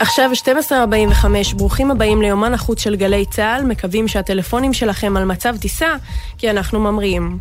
עכשיו 12:45, ברוכים הבאים ליומן החוץ של גלי צה"ל, מקווים שהטלפונים שלכם על מצב טיסה, כי אנחנו ממריאים.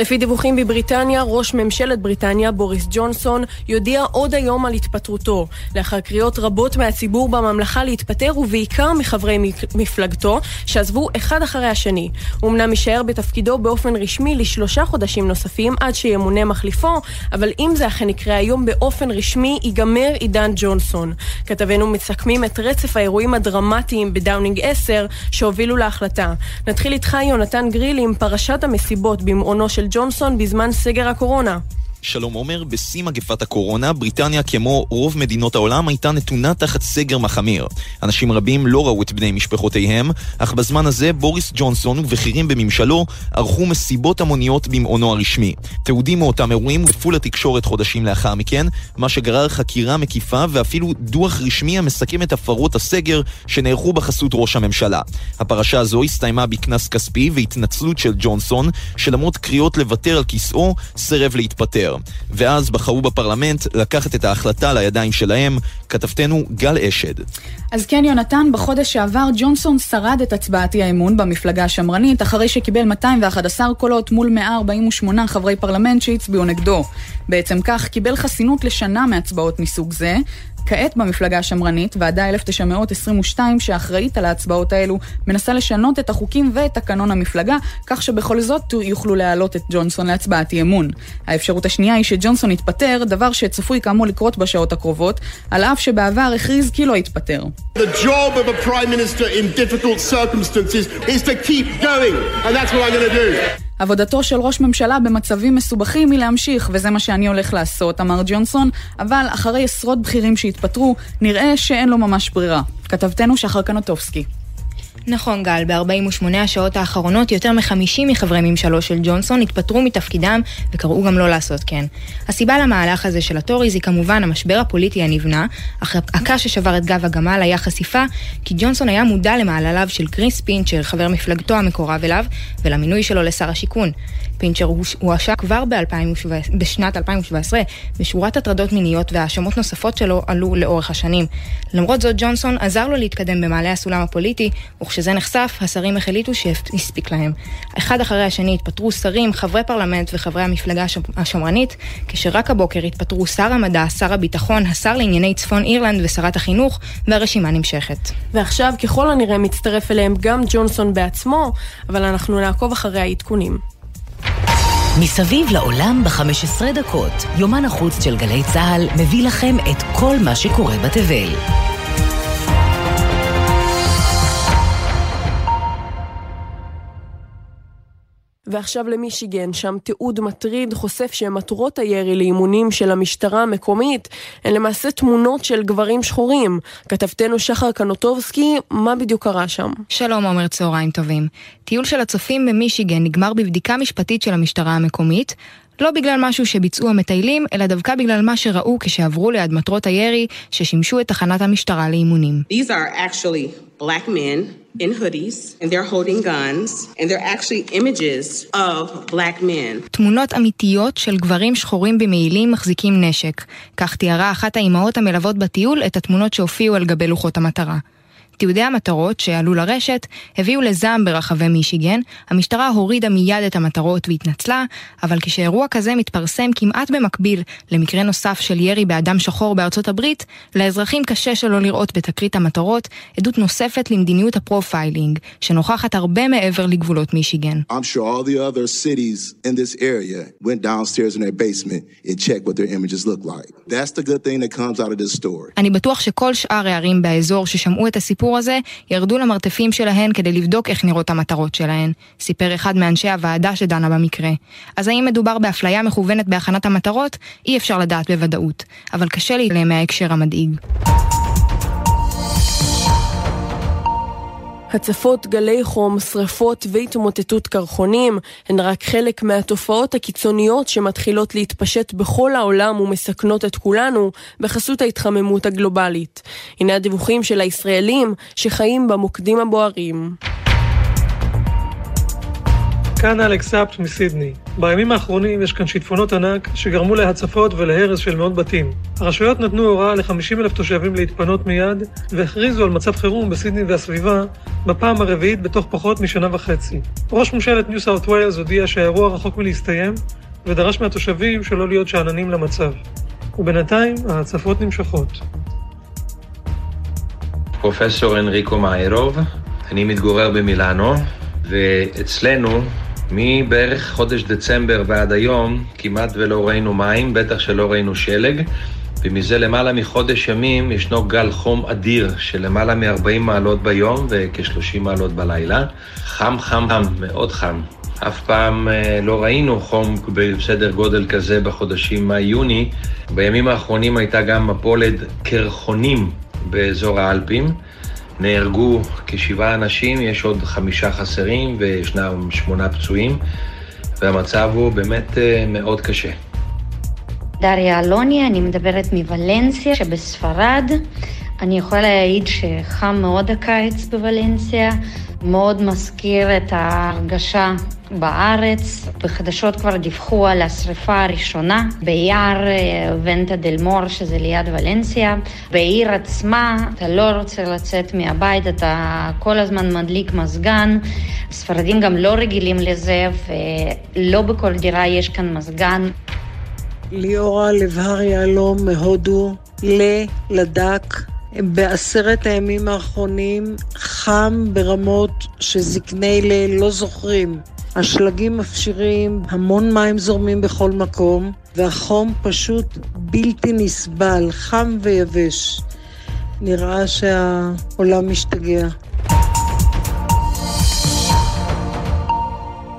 לפי דיווחים בבריטניה, ראש ממשלת בריטניה, בוריס ג'ונסון, יודיע עוד היום על התפטרותו, לאחר קריאות רבות מהציבור בממלכה להתפטר, ובעיקר מחברי מפלגתו, שעזבו אחד אחרי השני. הוא אמנם יישאר בתפקידו באופן רשמי לשלושה חודשים נוספים, עד שימונה מחליפו, אבל אם זה אכן יקרה היום באופן רשמי, ייגמר עידן ג'ונסון. כתבינו מסכמים את רצף האירועים הדרמטיים בדאונינג 10, שהובילו להחלטה. נתחיל איתך, יונתן גריל, עם פרשת המסיבות במעונו של ג'ונסון בזמן סגר הקורונה. שלום עומר, בשיא מגפת הקורונה, בריטניה כמו רוב מדינות העולם הייתה נתונה תחת סגר מחמיר. אנשים רבים לא ראו את בני משפחותיהם, אך בזמן הזה בוריס ג'ונסון ובכירים בממשלו ערכו מסיבות המוניות במעונו הרשמי. תיעודים מאותם אירועים הופפו לתקשורת חודשים לאחר מכן, מה שגרר חקירה מקיפה ואפילו דוח רשמי המסכם את הפרות הסגר שנערכו בחסות ראש הממשלה. הפרשה הזו הסתיימה בקנס כספי והתנצלות של ג'ונסון, שלמרות קריאות לוותר על כיסאו, סירב להתפטר. יותר. ואז בחרו בפרלמנט לקחת את ההחלטה לידיים שלהם, כתבתנו גל אשד. אז כן, יונתן, בחודש שעבר ג'ונסון שרד את הצבעת אי האמון במפלגה השמרנית, אחרי שקיבל 211 קולות מול 148 חברי פרלמנט שהצביעו נגדו. בעצם כך קיבל חסינות לשנה מהצבעות מסוג זה, כעת במפלגה השמרנית, ועדה 1922 שאחראית על ההצבעות האלו, מנסה לשנות את החוקים ואת תקנון המפלגה, כך שבכל זאת יוכלו להעלות את ג'ונסון להצבעת אי אמון. האפשרות השנייה היא שג'ונסון יתפטר, דבר שצפוי כאמור לקרות בשעות הקרובות, על אף שבעבר הכריז כי לא יתפטר. Is to keep going, and that's what I'm going to do. עבודתו של ראש ממשלה במצבים מסובכים היא להמשיך, וזה מה שאני הולך לעשות, אמר ג'ונסון, אבל אחרי עשרות בכירים שהתפטרו, נראה שאין לו ממש ברירה. כתבתנו שחר קנוטובסקי. נכון, גל, ב-48 השעות האחרונות יותר מ-50 מחברי ממשלו של ג'ונסון התפטרו מתפקידם וקראו גם לא לעשות כן. הסיבה למהלך הזה של הטוריז היא כמובן המשבר הפוליטי הנבנה, אך הקש ששבר את גב הגמל היה חשיפה כי ג'ונסון היה מודע למעלליו של קריס פינצ'ר, חבר מפלגתו המקורב אליו, ולמינוי שלו לשר השיכון. פינצ'ר הואשם כבר ב- בשנת 2017 בשורת הטרדות מיניות והאשמות נוספות שלו עלו לאורך השנים. למרות זאת, ג'ונסון עזר לו להתקדם במעלה הסולם הפוליטי, וכשזה נחשף, השרים החליטו שהספיק להם. אחד אחרי השני התפטרו שרים, חברי פרלמנט וחברי המפלגה השמרנית, כשרק הבוקר התפטרו שר המדע, שר הביטחון, השר לענייני צפון אירלנד ושרת החינוך, והרשימה נמשכת. ועכשיו, ככל הנראה, מצטרף אליהם גם ג'ונסון בעצמו, אבל אנחנו נעקוב אחרי העדכונים. מסביב לעולם ב-15 דקות, יומן החוץ של גלי צה"ל מביא לכם את כל מה שקורה בתבל. ועכשיו למישיגן, שם תיעוד מטריד חושף שמטרות הירי לאימונים של המשטרה המקומית הן למעשה תמונות של גברים שחורים. כתבתנו שחר קנוטובסקי, מה בדיוק קרה שם? שלום עומר, צהריים טובים. טיול של הצופים במישיגן נגמר בבדיקה משפטית של המשטרה המקומית, לא בגלל משהו שביצעו המטיילים, אלא דווקא בגלל מה שראו כשעברו ליד מטרות הירי ששימשו את תחנת המשטרה לאימונים. These are actually black men in hoodies, and they're holding guns, and they're actually images of black men. תמונות אמיתיות של גברים שחורים במעילים מחזיקים נשק. כך תיארה אחת האימהות המלוות בטיול את התמונות שהופיעו על גבי לוחות המטרה. תיעודי המטרות שעלו לרשת הביאו לזעם ברחבי מישיגן, המשטרה הורידה מיד את המטרות והתנצלה, אבל כשאירוע כזה מתפרסם כמעט במקביל למקרה נוסף של ירי באדם שחור בארצות הברית, לאזרחים קשה שלא לראות בתקרית המטרות עדות נוספת למדיניות ה profiling, שנוכחת הרבה מעבר לגבולות מישיגן. אני בטוח שכל שאר הערים באזור ששמעו את הסיפור הסיפור הזה, ירדו למרתפים שלהן כדי לבדוק איך נראות המטרות שלהן, סיפר אחד מאנשי הוועדה שדנה במקרה. אז האם מדובר באפליה מכוונת בהכנת המטרות? אי אפשר לדעת בוודאות, אבל קשה להתעלם מההקשר המדאיג. הצפות גלי חום, שרפות והתמוטטות קרחונים הן רק חלק מהתופעות הקיצוניות שמתחילות להתפשט בכל העולם ומסכנות את כולנו בחסות ההתחממות הגלובלית. הנה הדיווחים של הישראלים שחיים במוקדים הבוערים. כאן אלכס סאפט מסידני. בימים האחרונים יש כאן שיטפונות ענק שגרמו להצפות ולהרס של מאות בתים. הרשויות נתנו הוראה ל-50 אלף תושבים להתפנות מיד, והכריזו על מצב חירום בסידני והסביבה בפעם הרביעית בתוך פחות משנה וחצי. ראש ממשלת ניו סאוט ווילס הודיע שהאירוע רחוק מלהסתיים, ודרש מהתושבים שלא להיות שאננים למצב. ובינתיים ההצפות נמשכות. פרופסור אנריקו מאיירוב, אני מתגורר במילאנו, ואצלנו מבערך חודש דצמבר ועד היום כמעט ולא ראינו מים, בטח שלא ראינו שלג, ומזה למעלה מחודש ימים ישנו גל חום אדיר של למעלה מ-40 מעלות ביום וכ-30 מעלות בלילה. חם חם חם, מאוד חם. אף פעם אה, לא ראינו חום בסדר גודל כזה בחודשים מאי-יוני. בימים האחרונים הייתה גם מפולת קרחונים באזור האלפים. נהרגו כשבעה אנשים, יש עוד חמישה חסרים וישנם שמונה פצועים, והמצב הוא באמת אה, מאוד קשה. דריה אלוני, אני מדברת מוולנסיה שבספרד. אני יכולה להעיד שחם מאוד הקיץ בוולנסיה, מאוד מזכיר את ההרגשה בארץ. בחדשות כבר דיווחו על השריפה הראשונה ביער אה, ונטה דל מור, שזה ליד ולנסיה. בעיר עצמה אתה לא רוצה לצאת מהבית, אתה כל הזמן מדליק מזגן. ספרדים גם לא רגילים לזה, ולא בכל דירה יש כאן מזגן. ליאורה לבהר יהלום מהודו, ללדק. בעשרת הימים האחרונים חם ברמות שזקני ליל לא זוכרים. השלגים מפשירים, המון מים זורמים בכל מקום, והחום פשוט בלתי נסבל, חם ויבש. נראה שהעולם משתגע.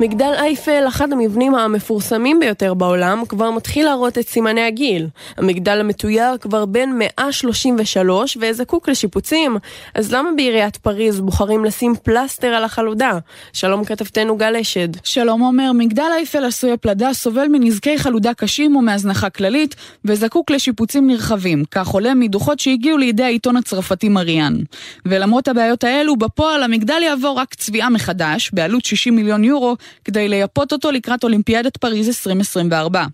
מגדל אייפל, אחד המבנים המפורסמים ביותר בעולם, כבר מתחיל להראות את סימני הגיל. המגדל המתויר כבר בן 133 וזקוק לשיפוצים, אז למה בעיריית פריז בוחרים לשים פלסטר על החלודה? שלום כתבתנו גל אשד. שלום עומר, מגדל אייפל עשוי הפלדה סובל מנזקי חלודה קשים ומהזנחה כללית, וזקוק לשיפוצים נרחבים, כך עולה מדוחות שהגיעו לידי העיתון הצרפתי מריאן. ולמרות הבעיות האלו, בפועל המגדל יעבור רק צביעה מחדש, בעלות 60 מיליון יורו, כדי לייפות אותו לקראת אולימפיאדת פריז 2024.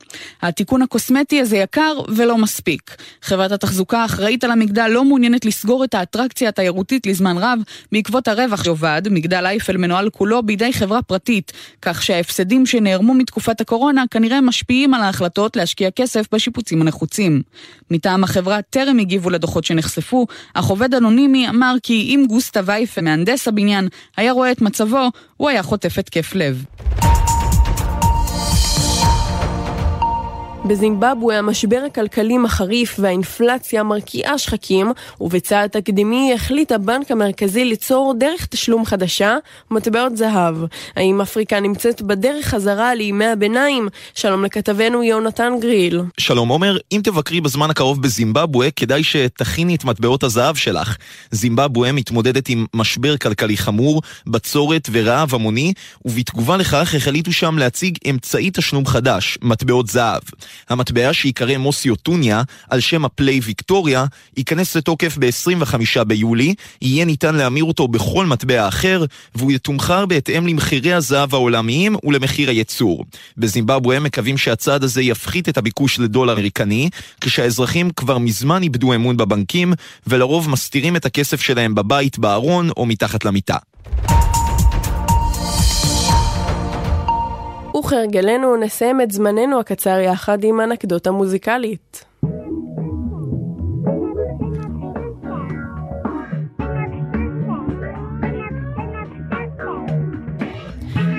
התיקון הקוסמטי הזה יקר ולא מספיק. חברת התחזוקה האחראית על המגדל לא מעוניינת לסגור את האטרקציה התיירותית לזמן רב בעקבות הרווח שעובד, מגדל אייפל מנוהל כולו בידי חברה פרטית, כך שההפסדים שנערמו מתקופת הקורונה כנראה משפיעים על ההחלטות להשקיע כסף בשיפוצים הנחוצים. מטעם החברה טרם הגיבו לדוחות שנחשפו, אך עובד אנונימי אמר כי אם גוסטה וייפה, מהנדס הבניין, היה רואה את מצבו, הוא היה חוטף התקף לב. Thank you. בזימבבואה המשבר הכלכלי מחריף והאינפלציה מרקיעה שחקים, ובצעד תקדימי החליט הבנק המרכזי ליצור דרך תשלום חדשה, מטבעות זהב. האם אפריקה נמצאת בדרך חזרה לימי הביניים? שלום לכתבנו יונתן גריל. שלום עומר, אם תבקרי בזמן הקרוב בזימבבואה, כדאי שתכיני את מטבעות הזהב שלך. זימבבואה מתמודדת עם משבר כלכלי חמור, בצורת ורעב המוני, ובתגובה לכך החליטו שם להציג אמצעי תשלום חדש, מטבעות זהב. המטבע שיקרא מוסיוטוניה, על שם הפליי ויקטוריה, ייכנס לתוקף ב-25 ביולי, יהיה ניתן להמיר אותו בכל מטבע אחר, והוא יתומחר בהתאם למחירי הזהב העולמיים ולמחיר הייצור. בזימבבואה מקווים שהצעד הזה יפחית את הביקוש לדולר אמריקני, כשהאזרחים כבר מזמן איבדו אמון בבנקים, ולרוב מסתירים את הכסף שלהם בבית, בארון או מתחת למיטה. וכהרגלנו נסיים את זמננו הקצר יחד עם אנקדוטה מוזיקלית.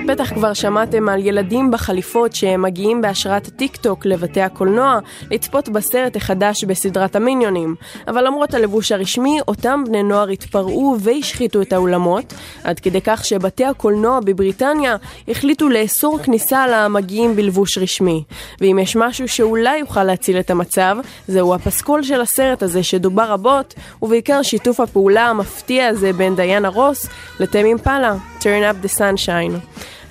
בטח כבר שמעתם על ילדים בחליפות שהם מגיעים בהשראת הטיק טוק לבתי הקולנוע לצפות בסרט החדש בסדרת המיניונים. אבל למרות הלבוש הרשמי, אותם בני נוער התפרעו והשחיתו את האולמות, עד כדי כך שבתי הקולנוע בבריטניה החליטו לאסור כניסה למגיעים בלבוש רשמי. ואם יש משהו שאולי יוכל להציל את המצב, זהו הפסקול של הסרט הזה שדובר רבות, ובעיקר שיתוף הפעולה המפתיע הזה בין דיאנה רוס לטמי אימפלה, Turn Up the Sunshine.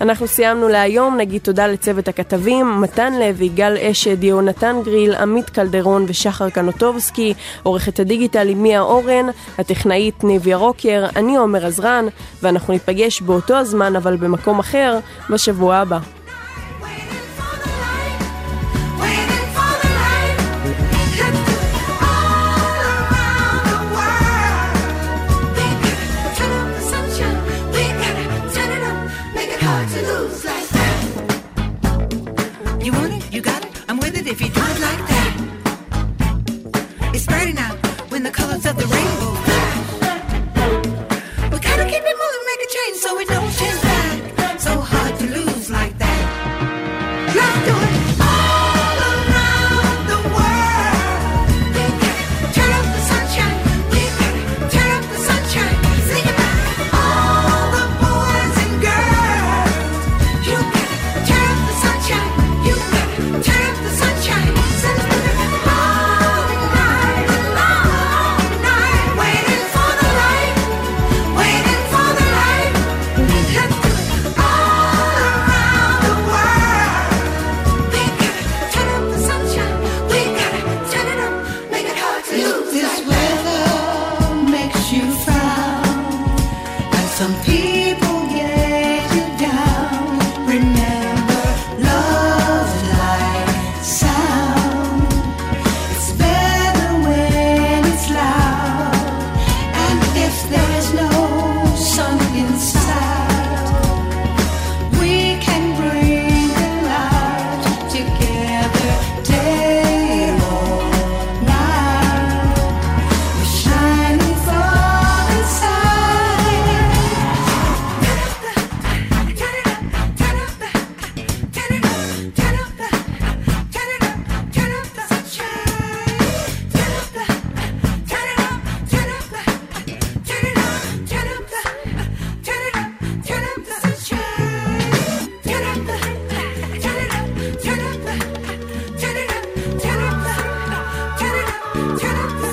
אנחנו סיימנו להיום, נגיד תודה לצוות הכתבים, מתן לוי, גל אשד, יהונתן גריל, עמית קלדרון ושחר קנוטובסקי, עורכת הדיגיטל היא מיה אורן, הטכנאית ניב ירוקר, אני עומר עזרן, ואנחנו ניפגש באותו הזמן אבל במקום אחר, בשבוע הבא. Turn up. the